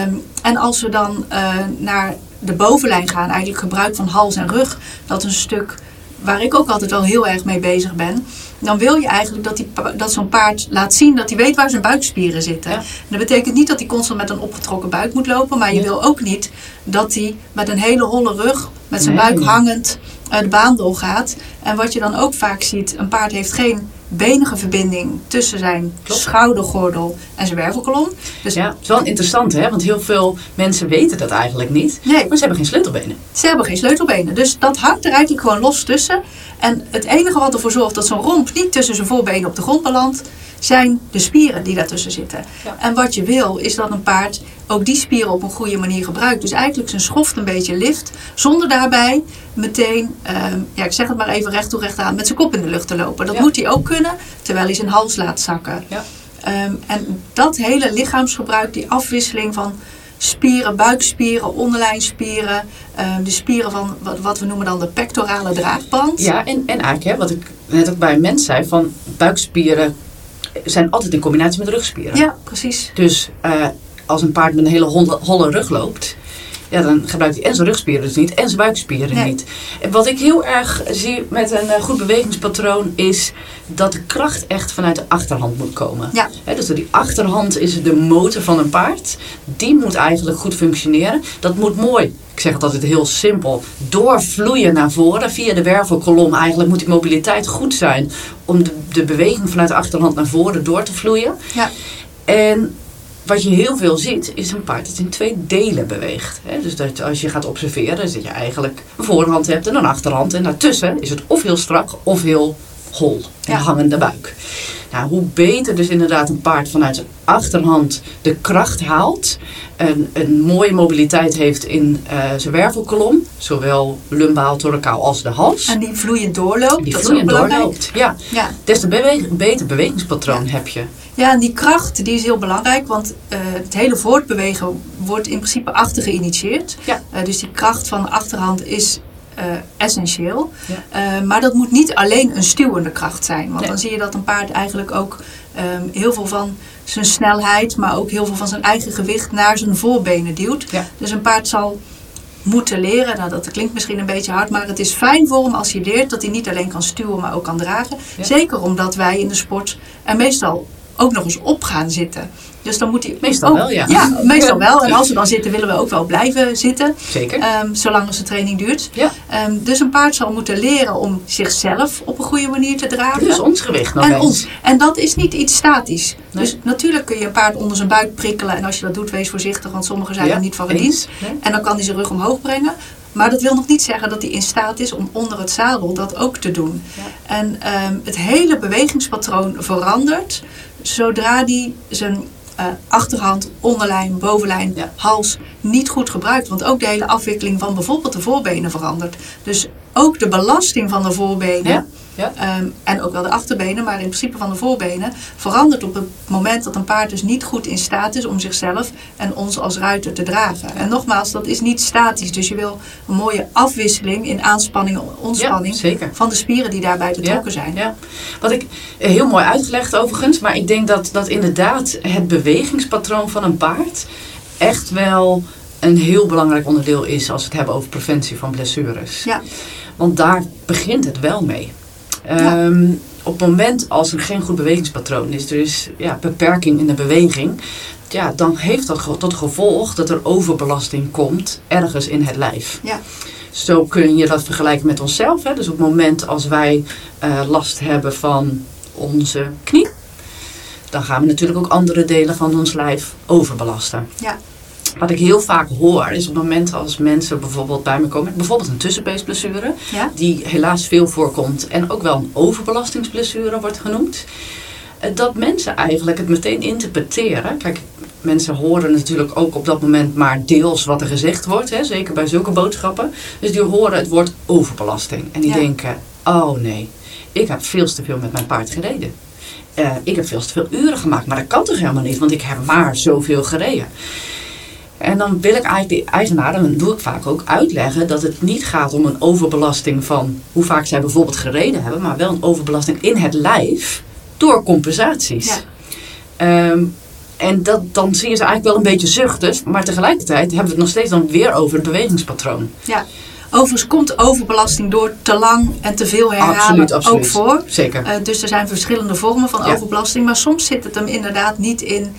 Um, en als we dan uh, naar de bovenlijn gaan, eigenlijk gebruik van hals en rug, dat is een stuk waar ik ook altijd wel heel erg mee bezig ben. Dan wil je eigenlijk dat, die, dat zo'n paard laat zien dat hij weet waar zijn buikspieren zitten. Ja. Dat betekent niet dat hij constant met een opgetrokken buik moet lopen. Maar je ja. wil ook niet dat hij met een hele holle rug, met zijn nee. buik hangend, uh, de baan doorgaat. En wat je dan ook vaak ziet, een paard heeft geen benige verbinding tussen zijn Klopt. schoudergordel en zijn wervelkolom. Dus ja, het is wel interessant hè, want heel veel mensen weten dat eigenlijk niet. Nee. Maar ze hebben geen sleutelbenen. Ze hebben geen sleutelbenen, dus dat hangt er eigenlijk gewoon los tussen. En het enige wat ervoor zorgt dat zo'n romp niet tussen zijn voorbenen op de grond belandt, zijn de spieren die daartussen zitten. Ja. En wat je wil is dat een paard ook die spieren op een goede manier gebruikt. Dus eigenlijk zijn schoft een beetje lift, zonder daarbij meteen, um, ja, ik zeg het maar even recht toe recht aan, met zijn kop in de lucht te lopen. Dat ja. moet hij ook kunnen, terwijl hij zijn hals laat zakken. Ja. Um, en dat hele lichaamsgebruik, die afwisseling van spieren, buikspieren, onderlijnspieren, um, de spieren van wat, wat, we noemen dan de pectorale draagband. Ja, en, en eigenlijk, hè, wat ik net ook bij een mens zei, van buikspieren zijn altijd in combinatie met rugspieren. Ja, precies. Dus uh, als een paard met een hele holle, holle rug loopt, ja, dan gebruikt hij en zijn rugspieren dus niet en zijn buikspieren nee. niet. En wat ik heel erg zie met een uh, goed bewegingspatroon is dat de kracht echt vanuit de achterhand moet komen. Ja. He, dus die achterhand is de motor van een paard. Die moet eigenlijk goed functioneren. Dat moet mooi, ik zeg het altijd heel simpel, doorvloeien naar voren via de wervelkolom. Eigenlijk moet die mobiliteit goed zijn om de, de beweging vanuit de achterhand naar voren door te vloeien. Ja. En wat je heel veel ziet, is een paard dat in twee delen beweegt. He, dus dat als je gaat observeren, is dat je eigenlijk een voorhand hebt en een achterhand. En daartussen is het of heel strak of heel hol en ja. hangende buik. Nou, hoe beter dus inderdaad een paard vanuit zijn achterhand de kracht haalt, een, een mooie mobiliteit heeft in uh, zijn wervelkolom, zowel lumbaal, thoracaal als de hals. En die vloeiend doorloopt. Die vloeiend doorloopt, ja. Ja. Des te bewe- beter bewegingspatroon heb je. Ja, en die kracht die is heel belangrijk, want eh, het hele voortbewegen wordt in principe achter geïnitieerd. Ja. Eh, dus die kracht van de achterhand is eh, essentieel. Ja. Eh, maar dat moet niet alleen een stuwende kracht zijn. Want Nee. dan zie je dat een paard eigenlijk ook ehm, heel veel van zijn snelheid, maar ook heel veel van zijn eigen gewicht naar zijn voorbenen duwt. Ja. Dus een paard zal moeten leren, nou dat klinkt misschien een beetje hard, maar het is fijn voor hem als hij leert dat hij niet alleen kan stuwen, maar ook kan dragen. Ja. Zeker omdat wij in de sport er meestal ook nog eens op gaan zitten. Dus dan moet hij Meestal ook- wel, ja. Ja, meestal wel. En als we dan zitten, willen we ook wel blijven zitten. Zeker. ehm, zolang als de training duurt. Ja. Ehm, dus een paard zal moeten leren om zichzelf op een goede manier te dragen. Dus ons gewicht nog en, eens. ons. en dat is niet iets statisch. Nee. Dus natuurlijk kun je een paard onder zijn buik prikkelen. En als je dat doet, wees voorzichtig, want sommigen zijn Ja, er niet van gediend. Nee. En dan kan hij zijn rug omhoog brengen. Maar dat wil nog niet zeggen dat hij in staat is om onder het zadel dat ook te doen. Ja. En ehm, het hele bewegingspatroon verandert zodra hij zijn eh, achterhand, onderlijn, bovenlijn, Ja. hals niet goed gebruikt. Want ook de hele afwikkeling van bijvoorbeeld de voorbenen verandert. Dus ook de belasting van de voorbenen. Ja, ja. ehm, en ook wel de achterbenen, maar in principe van de voorbenen, verandert op het moment dat een paard dus niet goed in staat is om zichzelf en ons als ruiter te dragen. En nogmaals, dat is niet statisch. Dus je wil een mooie afwisseling in aanspanning en ontspanning Ja, van de spieren die daarbij betrokken zijn. Ja. Wat ik eh, heel mooi uitgelegd overigens, maar ik denk dat, dat inderdaad het bewegingspatroon van een paard echt wel een heel belangrijk onderdeel is als we het hebben over preventie van blessures. Ja. Want daar begint het wel mee. Ja. Ehm, op het moment als er geen goed bewegingspatroon is, er is ja, beperking in de beweging, ja, dan heeft dat tot gevolg dat er overbelasting komt ergens in het lijf. Ja. Zo kun je dat vergelijken met onszelf. Hè? Dus op het moment als wij eh, last hebben van onze knie, dan gaan we natuurlijk ook andere delen van ons lijf overbelasten. Ja. Wat ik heel vaak hoor is op het moment als mensen bijvoorbeeld bij me komen, met bijvoorbeeld een tussenpeesblessure, Ja. die helaas veel voorkomt en ook wel een overbelastingsblessure wordt genoemd, eh, dat mensen eigenlijk het meteen interpreteren. Kijk, mensen horen natuurlijk ook op dat moment maar deels wat er gezegd wordt, hè, zeker bij zulke boodschappen. Dus die horen het woord overbelasting en die Ja. denken, oh nee, ik heb veel te veel met mijn paard gereden. Eh, ik heb veel te veel uren gemaakt, maar dat kan toch helemaal niet, want ik heb maar zoveel gereden. En dan wil ik eigenlijk de eigenaar, en dat doe ik vaak ook, uitleggen dat het niet gaat om een overbelasting van hoe vaak zij bijvoorbeeld gereden hebben, maar wel een overbelasting in het lijf door compensaties. Ja. Ehm, en dat, dan zie je ze eigenlijk wel een beetje zuchtend, maar tegelijkertijd hebben we het nog steeds dan weer over het bewegingspatroon. Ja. Overigens komt overbelasting door te lang en te veel herhalen Absoluut, absoluut. ook voor. Zeker. Eh, dus er zijn verschillende vormen van Ja. overbelasting. Maar soms zit het hem inderdaad niet in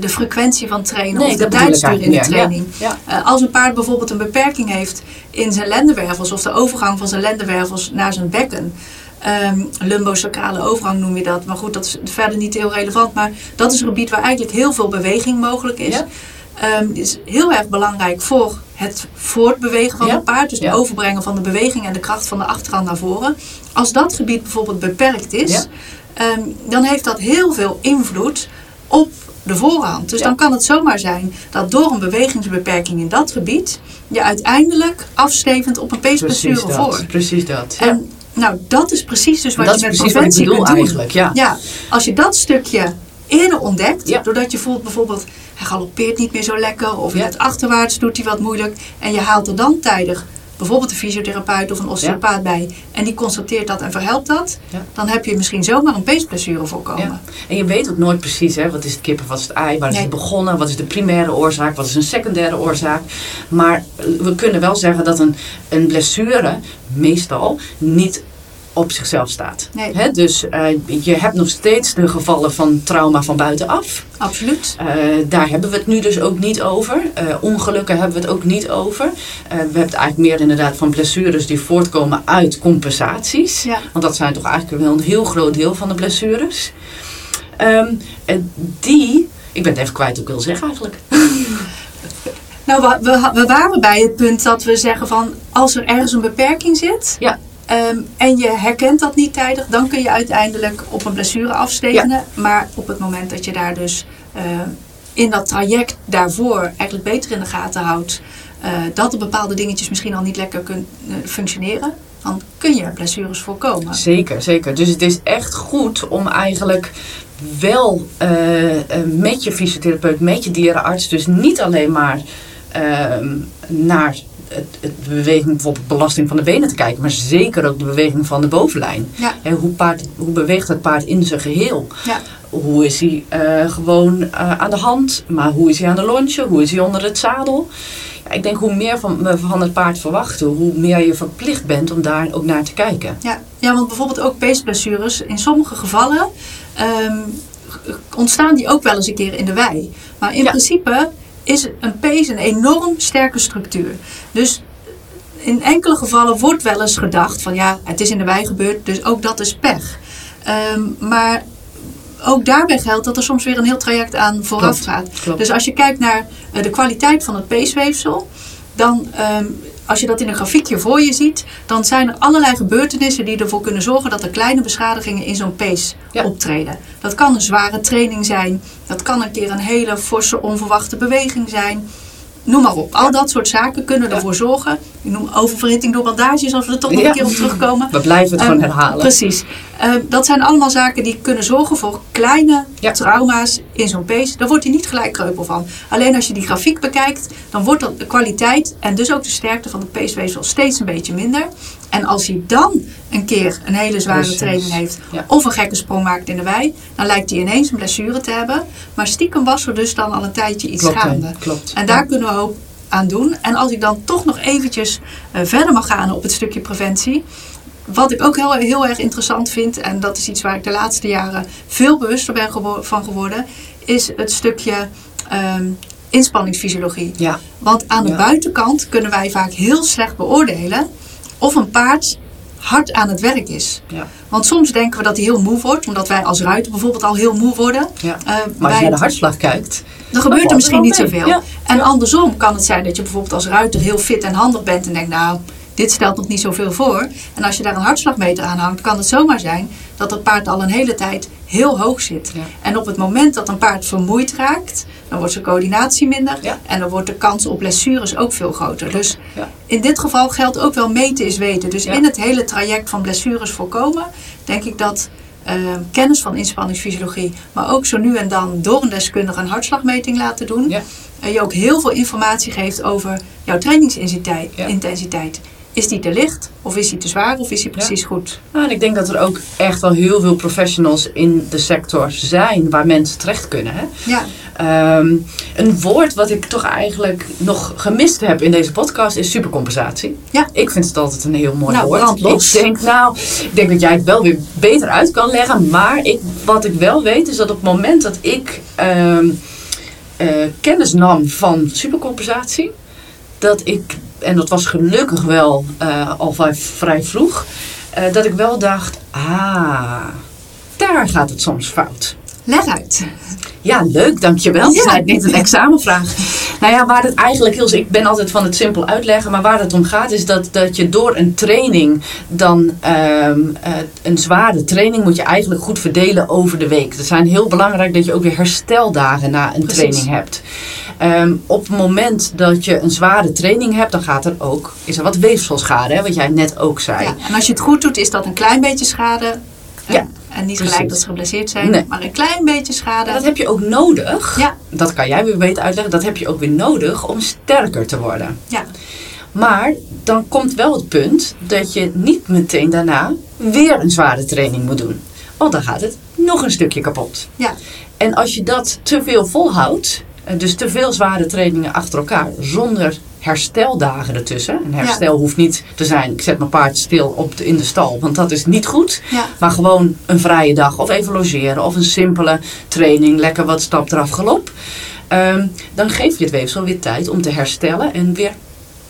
de frequentie van trainen Nee, of de tijdstuur in de training. Ja. Eh, als een paard bijvoorbeeld een beperking heeft in zijn lendenwervels of de overgang van zijn lendenwervels naar zijn bekken. Um, lumbosacrale overgang noem je dat. Maar goed, dat is verder niet heel relevant. Maar dat is een gebied waar eigenlijk heel veel beweging mogelijk is. Ja. Ehm, het is heel erg belangrijk voor het voortbewegen van het paard. Dus het overbrengen van de beweging en de kracht van de achterhand naar voren. Als dat gebied bijvoorbeeld beperkt is, ehm, dan heeft dat heel veel invloed op de voorhand. Dus Ja. dan kan het zomaar zijn dat door een bewegingsbeperking in dat gebied je uiteindelijk afstevend op een peesblessure Precies dat. voor. Precies dat. Ja. En nou, dat is precies dus wat dat je met preventie bedoel kunt doen. eigenlijk. Ja. Ja, als je dat stukje eerder ontdekt, Ja. doordat je voelt bijvoorbeeld hij galoppeert niet meer zo lekker of net achterwaarts doet hij wat moeilijk en je haalt er dan tijdig bijvoorbeeld een fysiotherapeut of een osteopaat bij en die constateert dat en verhelpt dat, Ja. dan heb je misschien zomaar een peesblessure voorkomen. Ja. En je weet ook nooit precies, hè, wat is het kip of wat is het ei, waar is het begonnen, wat is de primaire oorzaak, wat is een secundaire oorzaak. Maar eh, we kunnen wel zeggen dat een, een blessure meestal niet op zichzelf staat. Nee. Dus eh, je hebt nog steeds de gevallen van trauma van buitenaf. Absoluut. Eh, daar hebben we het nu dus ook niet over. Eh, ongelukken hebben we het ook niet over. We hebben het eigenlijk meer inderdaad van blessures die voortkomen uit compensaties. Ja. Want dat zijn toch eigenlijk wel een heel groot deel van de blessures. En die, ik ben het even kwijt wat ik wil zeggen eigenlijk. *laughs* Nou, we, we, we waren bij het punt dat we zeggen van als er ergens een beperking zit, Ja. Ehm, en je herkent dat niet tijdig, dan kun je uiteindelijk op een blessure afstevenen. Maar op het moment dat je daar dus eh, in dat traject daarvoor eigenlijk beter in de gaten houdt, eh, dat er bepaalde dingetjes misschien al niet lekker kunnen functioneren, dan kun je blessures voorkomen. Zeker, zeker. Dus het is echt goed om eigenlijk wel uh, met je fysiotherapeut, met je dierenarts, dus niet alleen maar ehm, naar het, de beweging, bijvoorbeeld belasting van de benen te kijken, maar zeker ook de beweging van de bovenlijn. Ja. hoe, paard, hoe beweegt het paard in zijn geheel? Ja. Hoe is hij uh, gewoon uh, aan de hand, maar hoe is hij aan de longe, hoe is hij onder het zadel? Ja, ik denk hoe meer van, van het paard verwachten, hoe meer je verplicht bent om daar ook naar te kijken. Ja, ja want bijvoorbeeld ook peesblessures, in sommige gevallen um, ontstaan die ook wel eens een keer in de wei. Maar in ja. principe is een pees een enorm sterke structuur. Dus in enkele gevallen wordt wel eens gedacht van ja, het is in de wei gebeurd, dus ook dat is pech. Um, maar ook daarbij geldt dat er soms weer een heel traject aan vooraf Klopt, gaat. klopt. Dus als je kijkt naar uh, de kwaliteit van het peesweefsel, dan um, als je dat in een grafiekje voor je ziet, dan zijn er allerlei gebeurtenissen die ervoor kunnen zorgen dat er kleine beschadigingen in zo'n pees Ja. optreden. Dat kan een zware training zijn, dat kan een keer een hele forse onverwachte beweging zijn. Noem maar op. Al dat soort zaken kunnen ervoor zorgen. Ik noem oververhitting door bandages, als we er toch nog Ja. een keer op terugkomen. We blijven het Ehm, gewoon herhalen. Precies. Ehm, dat zijn allemaal zaken die kunnen zorgen voor kleine Ja. trauma's in zo'n pees. Daar wordt hij niet gelijk kreupel van. Alleen als je die grafiek bekijkt, dan wordt de kwaliteit en dus ook de sterkte van de peesweefsel steeds een beetje minder. En als hij dan een keer een hele zware Precies. training heeft Ja. of een gekke sprong maakt in de wei, dan lijkt hij ineens een blessure te hebben. Maar stiekem was er dus dan al een tijdje iets Klopt, gaande. klopt. En daar kunnen we ook aan doen. En als ik dan toch nog eventjes eh, verder mag gaan op het stukje preventie. Wat ik ook heel, heel erg interessant vind, en dat is iets waar ik de laatste jaren veel bewuster ben gewo- van geworden, is het stukje ehm, inspanningsfysiologie. Ja, Want aan de buitenkant kunnen wij vaak heel slecht beoordelen of een paard hard aan het werk is. ja, Want soms denken we dat hij heel moe wordt, omdat wij als ruiter bijvoorbeeld al heel moe worden. ja. Eh, Maar als je naar de hartslag kijkt, dan gebeurt er misschien niet mee. zoveel. Ja. En andersom kan het zijn dat je bijvoorbeeld als ruiter heel fit en handig bent en denkt, nou, dit stelt nog niet zoveel voor. En als je daar een hartslagmeter aan hangt, kan het zomaar zijn dat het paard al een hele tijd heel hoog zit. En op het moment dat een paard vermoeid raakt, dan wordt zijn coördinatie minder. Ja. En dan wordt de kans op blessures ook veel groter. Dus Ja. in dit geval geldt ook wel meten is weten. Dus in het hele traject van blessures voorkomen, denk ik dat eh, kennis van inspanningsfysiologie, maar ook zo nu en dan door een deskundige een hartslagmeting laten doen, Ja. eh, je ook heel veel informatie geeft over jouw trainingsintensiteit. Is die te licht of is die te zwaar of is die precies goed? Nou, en ik denk dat er ook echt wel heel veel professionals in de sector zijn waar mensen terecht kunnen. Hè? Ja, Ehm, een woord wat ik toch eigenlijk nog gemist heb in deze podcast is supercompensatie. Ja. Ik vind het altijd een heel mooi Nou, woord. Ik denk, nou, ik denk dat jij het wel weer beter uit kan leggen. Maar ik, wat ik wel weet is dat op het moment dat ik ehm, eh, kennis nam van supercompensatie, dat ik, en dat was gelukkig wel eh, al vrij, vroeg, eh, dat ik wel dacht, ah, daar gaat het soms fout. leg uit. Ja, leuk, dankjewel. Het is Ja. niet een examenvraag. *laughs* Nou ja, waar het eigenlijk heel... Ik ben altijd van het simpel uitleggen, maar waar het om gaat is dat, dat je door een training dan... ehm, eh, een zware training moet je eigenlijk goed verdelen over de week. Het zijn heel belangrijk dat je ook weer hersteldagen na een Precies. training hebt. Ehm, op het moment dat je een zware training hebt, dan gaat er ook... Is er wat weefselschade, hè, wat jij net ook zei. Ja, en als je het goed doet, is dat een klein beetje schade. En, Ja, en niet precies. gelijk dat ze geblesseerd zijn, Nee. maar een klein beetje schade. En dat heb je ook nodig. Ja, Dat kan jij weer beter uitleggen. Dat heb je ook weer nodig om sterker te worden. ja, Maar dan komt wel het punt dat je niet meteen daarna weer een zware training moet doen. Want dan gaat het nog een stukje kapot. ja, En als je dat te veel volhoudt, eh, dus te veel zware trainingen achter elkaar, zonder hersteldagen ertussen. Een herstel hoeft niet te zijn, ik zet mijn paard stil op de, in de stal, want dat is niet goed. ja. Maar gewoon een vrije dag of even logeren of een simpele training, lekker wat stap eraf galop. Ehm, dan geef je het weefsel weer tijd om te herstellen en weer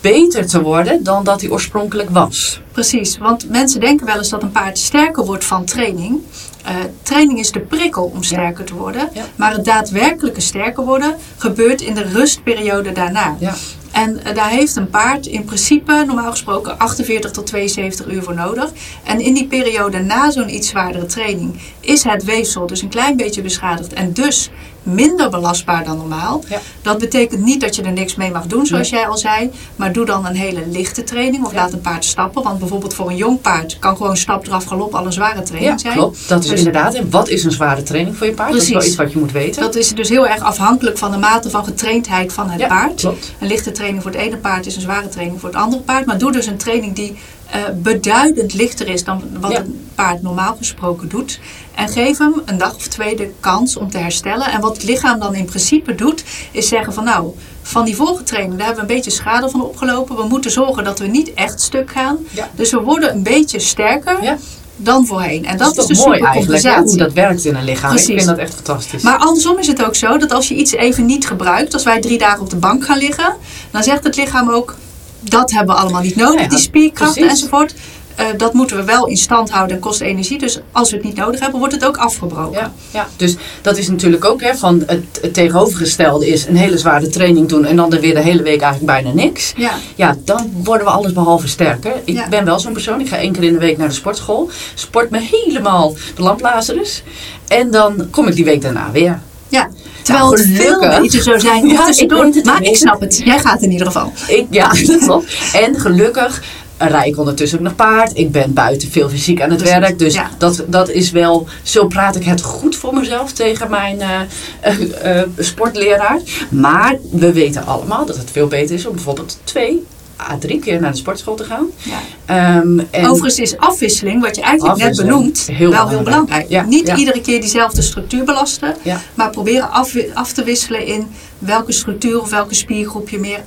beter te worden dan dat hij oorspronkelijk was. Precies, want mensen denken wel eens dat een paard sterker wordt van training. Eh, training is de prikkel om sterker te worden. Ja. Maar het daadwerkelijke sterker worden gebeurt in de rustperiode daarna. Ja. En eh, daar heeft een paard in principe normaal gesproken 48 tot 72 uur voor nodig. En in die periode na zo'n iets zwaardere training is het weefsel dus een klein beetje beschadigd en dus minder belastbaar dan normaal. Ja. Dat betekent niet dat je er niks mee mag doen, zoals jij al zei. Maar doe dan een hele lichte training of Ja. laat een paard stappen. Want bijvoorbeeld voor een jong paard kan gewoon stap eraf galop al een zware training Ja, zijn. klopt. Dat is Dus- inderdaad. En wat is een zware training voor je paard? Dat is wel Precies. iets wat je moet weten. Dat is dus heel erg afhankelijk van de mate van getraindheid van het ja, paard. klopt. Een lichte training voor het ene paard is een zware training voor het andere paard. Maar doe dus een training die eh, beduidend lichter is dan wat Ja. een paard normaal gesproken doet. En geef hem een dag of twee de kans om te herstellen. En wat het lichaam dan in principe doet, is zeggen van nou, van die vorige training, daar hebben we een beetje schade van opgelopen. We moeten zorgen dat we niet echt stuk gaan. Ja. Dus we worden een beetje sterker Ja. dan voorheen. En dat, is is mooi eigenlijk, hoe dat werkt in een lichaam. Ik vind dat echt fantastisch. Maar andersom is het ook zo dat als je iets even niet gebruikt, als wij drie dagen op de bank gaan liggen, dan zegt het lichaam ook, dat hebben we allemaal niet nodig, Ja, die spierkrachten enzovoort. Eh, dat moeten we wel in stand houden en kost energie. Dus als we het niet nodig hebben, wordt het ook afgebroken. Ja, ja, dus dat is natuurlijk ook hè, van het, het tegenovergestelde is een hele zware training doen en dan er weer de hele week eigenlijk bijna niks. Ja. Ja, dan worden we alles behalve sterker. Ik Ja. ben wel zo'n persoon, ik ga één keer in de week naar de sportschool, sport me helemaal de lamplazerus en dan kom ik die week daarna weer. Ja. Terwijl Nou, het veel gelukkig. beter zou zijn Ja, tussendoor. ik het, maar ik snap het. Jij gaat in ieder geval. Ik, ja, *laughs* dat klopt. En gelukkig rij ik ondertussen ook nog paard. Ik ben buiten veel fysiek aan het Precies, werk. Dus ja. dat, dat is wel... Zo praat ik het goed voor mezelf tegen mijn eh, eh, eh, sportleraar. Maar we weten allemaal dat het veel beter is om bijvoorbeeld twee à drie keer naar de sportschool te gaan. Ja. Ehm, en Overigens is afwisseling, wat je eigenlijk net benoemt, heel wel heel belangrijk. belangrijk. Ja, Niet ja. iedere keer diezelfde structuur belasten, maar proberen af, af te wisselen in welke structuur of welke spiergroep je meer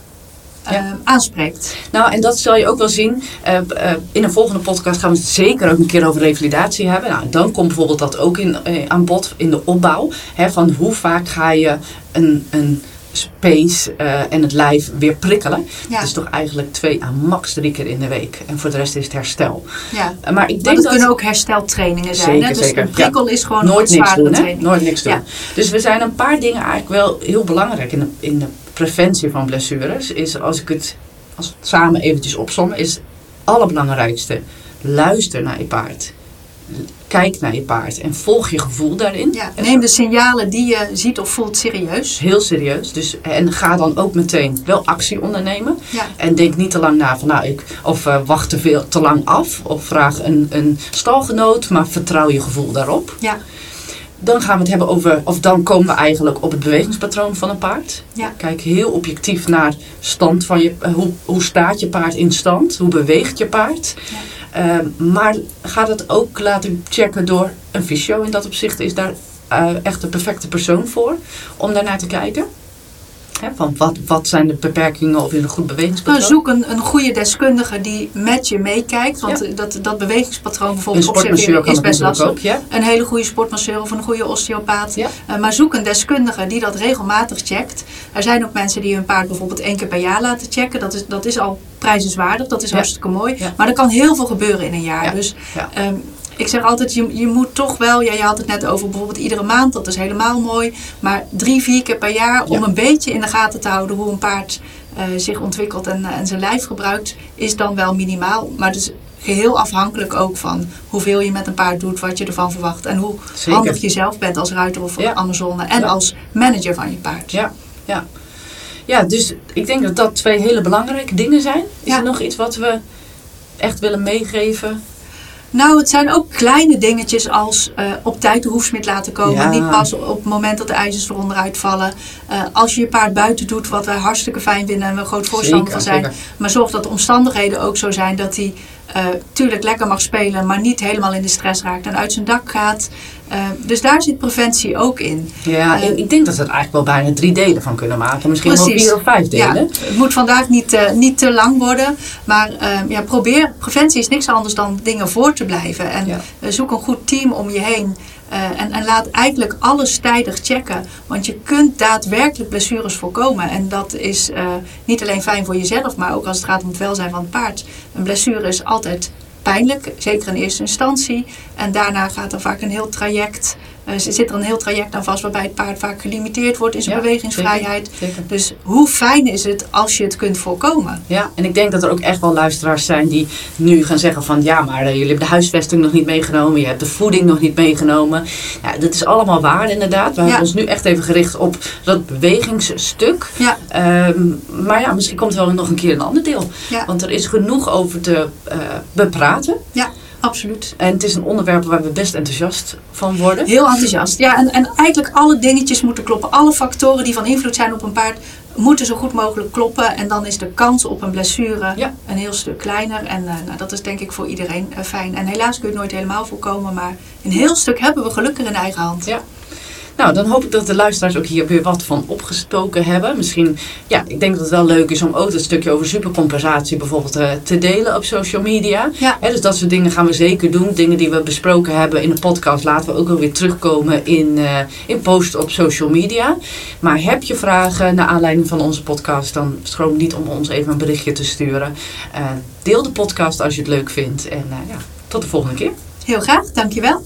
Ja. eh, aanspreekt. Nou, en dat zal je ook wel zien. Eh, eh, in een volgende podcast gaan we het zeker ook een keer over revalidatie hebben. Nou, dan komt bijvoorbeeld dat ook in, eh, aan bod in de opbouw. Hè, van hoe vaak ga je een, een space eh, en het lijf weer prikkelen. Ja. Het is toch eigenlijk twee à max drie keer in de week. En voor de rest is het herstel. Ja. Maar ik Maar denk dat dat... kunnen ook hersteltrainingen zijn. Zeker, hè? Dus zeker. een prikkel is gewoon Nooit niks doen, hè? Nooit niks doen. Ja. Dus we zijn een paar dingen eigenlijk wel heel belangrijk in de, in de preventie van blessures. Is als ik het als het samen eventjes opzommen, is het allerbelangrijkste. Luister naar je paard. Kijk naar je paard en volg je gevoel daarin. Ja, neem de signalen die je ziet of voelt serieus. Heel serieus. Dus, en ga dan ook meteen wel actie ondernemen. Ja. En denk niet te lang na van nou, ik, of eh, wacht te, veel, te lang af. Of vraag een, een stalgenoot, maar vertrouw je gevoel daarop. Ja. Dan gaan we het hebben over, of dan komen we eigenlijk op het bewegingspatroon van een paard. Ja. Kijk heel objectief naar stand van je, eh, hoe, hoe staat je paard in stand? Hoe beweegt je paard? Ehm, maar ga dat ook laten checken door een fysio. In dat opzicht is daar eh, echt de perfecte persoon voor om daarnaar te kijken. Van wat, wat zijn de beperkingen of in een goed bewegingspatroon? Nou, zoek een, een goede deskundige die met je meekijkt. Want Ja. eh, dat, dat bewegingspatroon bijvoorbeeld sportmasseur observeren is best lastig. ook. Ja? Een hele goede sportmasseur of een goede osteopaat. Ja. Eh, maar zoek een deskundige die dat regelmatig checkt. Er zijn ook mensen die hun paard bijvoorbeeld één keer per jaar laten checken. Dat is, dat is al prijzenswaardig, dat is hartstikke mooi. Maar er kan heel veel gebeuren in een jaar. Ja. Dus Ja. Ik zeg altijd, je, je moet toch wel, ja, je had het net over bijvoorbeeld iedere maand, dat is helemaal mooi. Maar drie, vier keer per jaar om Ja. een beetje in de gaten te houden hoe een paard eh, zich ontwikkelt en, eh, en zijn lijf gebruikt, is dan wel minimaal. Maar is geheel afhankelijk ook van hoeveel je met een paard doet, wat je ervan verwacht. En hoe Zeker. handig je zelf bent als ruiter of Ja. Amazone en Ja. als manager van je paard. Ja, ja. Ja, dus ik denk dat dat twee hele belangrijke dingen zijn. Is er nog iets wat we echt willen meegeven? Nou, het zijn ook kleine dingetjes als eh, op tijd de hoefsmid laten komen. Ja. Niet pas op het moment dat de ijzers er onderuit vallen. Eh, als je je paard buiten doet, wat wij hartstikke fijn vinden en we groot voorstander van zijn. zeker. Maar zorg dat de omstandigheden ook zo zijn dat hij eh tuurlijk lekker mag spelen, maar niet helemaal in de stress raakt en uit zijn dak gaat. Eh, dus daar zit preventie ook in. Ja, Eh, ik, denk dat we er eigenlijk wel bijna drie delen van kunnen maken. Misschien wel vier of vijf Ja, delen. het moet vandaag niet, eh, niet te lang worden. Maar ja, probeer. Preventie is niks anders dan dingen voor te blijven. En Ja. zoek een goed team om je heen. En, en laat eigenlijk alles tijdig checken. Want je kunt daadwerkelijk blessures voorkomen. En dat is niet alleen fijn voor jezelf, maar ook als het gaat om het welzijn van het paard. Een blessure is altijd pijnlijk, zeker in eerste instantie. En daarna gaat er vaak een heel traject Uh, zit er een heel traject aan vast waarbij het paard vaak gelimiteerd wordt in zijn Ja, bewegingsvrijheid. zeker, zeker. Dus hoe fijn is het als je het kunt voorkomen? Ja, en ik denk dat er ook echt wel luisteraars zijn die nu gaan zeggen van ja, maar eh, jullie hebben de huisvesting nog niet meegenomen, je hebt de voeding nog niet meegenomen. Ja, dat is allemaal waar inderdaad. We Ja. hebben ons nu echt even gericht op dat bewegingsstuk. Ja, Ehm, maar ja, misschien komt er wel nog een keer een ander deel. ja, Want er is genoeg over te eh, bepraten. ja absoluut. En het is een onderwerp waar we best enthousiast van worden. Heel enthousiast. Ja, en, en eigenlijk alle dingetjes moeten kloppen. Alle factoren die van invloed zijn op een paard moeten zo goed mogelijk kloppen. En dan is de kans op een blessure Ja. een heel stuk kleiner. En eh, nou, dat is denk ik voor iedereen eh, fijn. En helaas kun je het nooit helemaal voorkomen. Maar een heel stuk hebben we gelukkig in eigen hand. Ja. Nou, dan hoop ik dat de luisteraars ook hier weer wat van opgestoken hebben. Misschien, ja, ik denk dat het wel leuk is om ook het stukje over supercompensatie bijvoorbeeld eh, te delen op social media. Ja. Dus dat soort dingen gaan we zeker doen. Dingen die we besproken hebben in de podcast laten we ook wel weer terugkomen in, eh, in posts op social media. Maar heb je vragen naar aanleiding van onze podcast, dan schroom niet om ons even een berichtje te sturen. Eh, deel de podcast als je het leuk vindt. En ja, tot de volgende keer. Heel graag, dankjewel.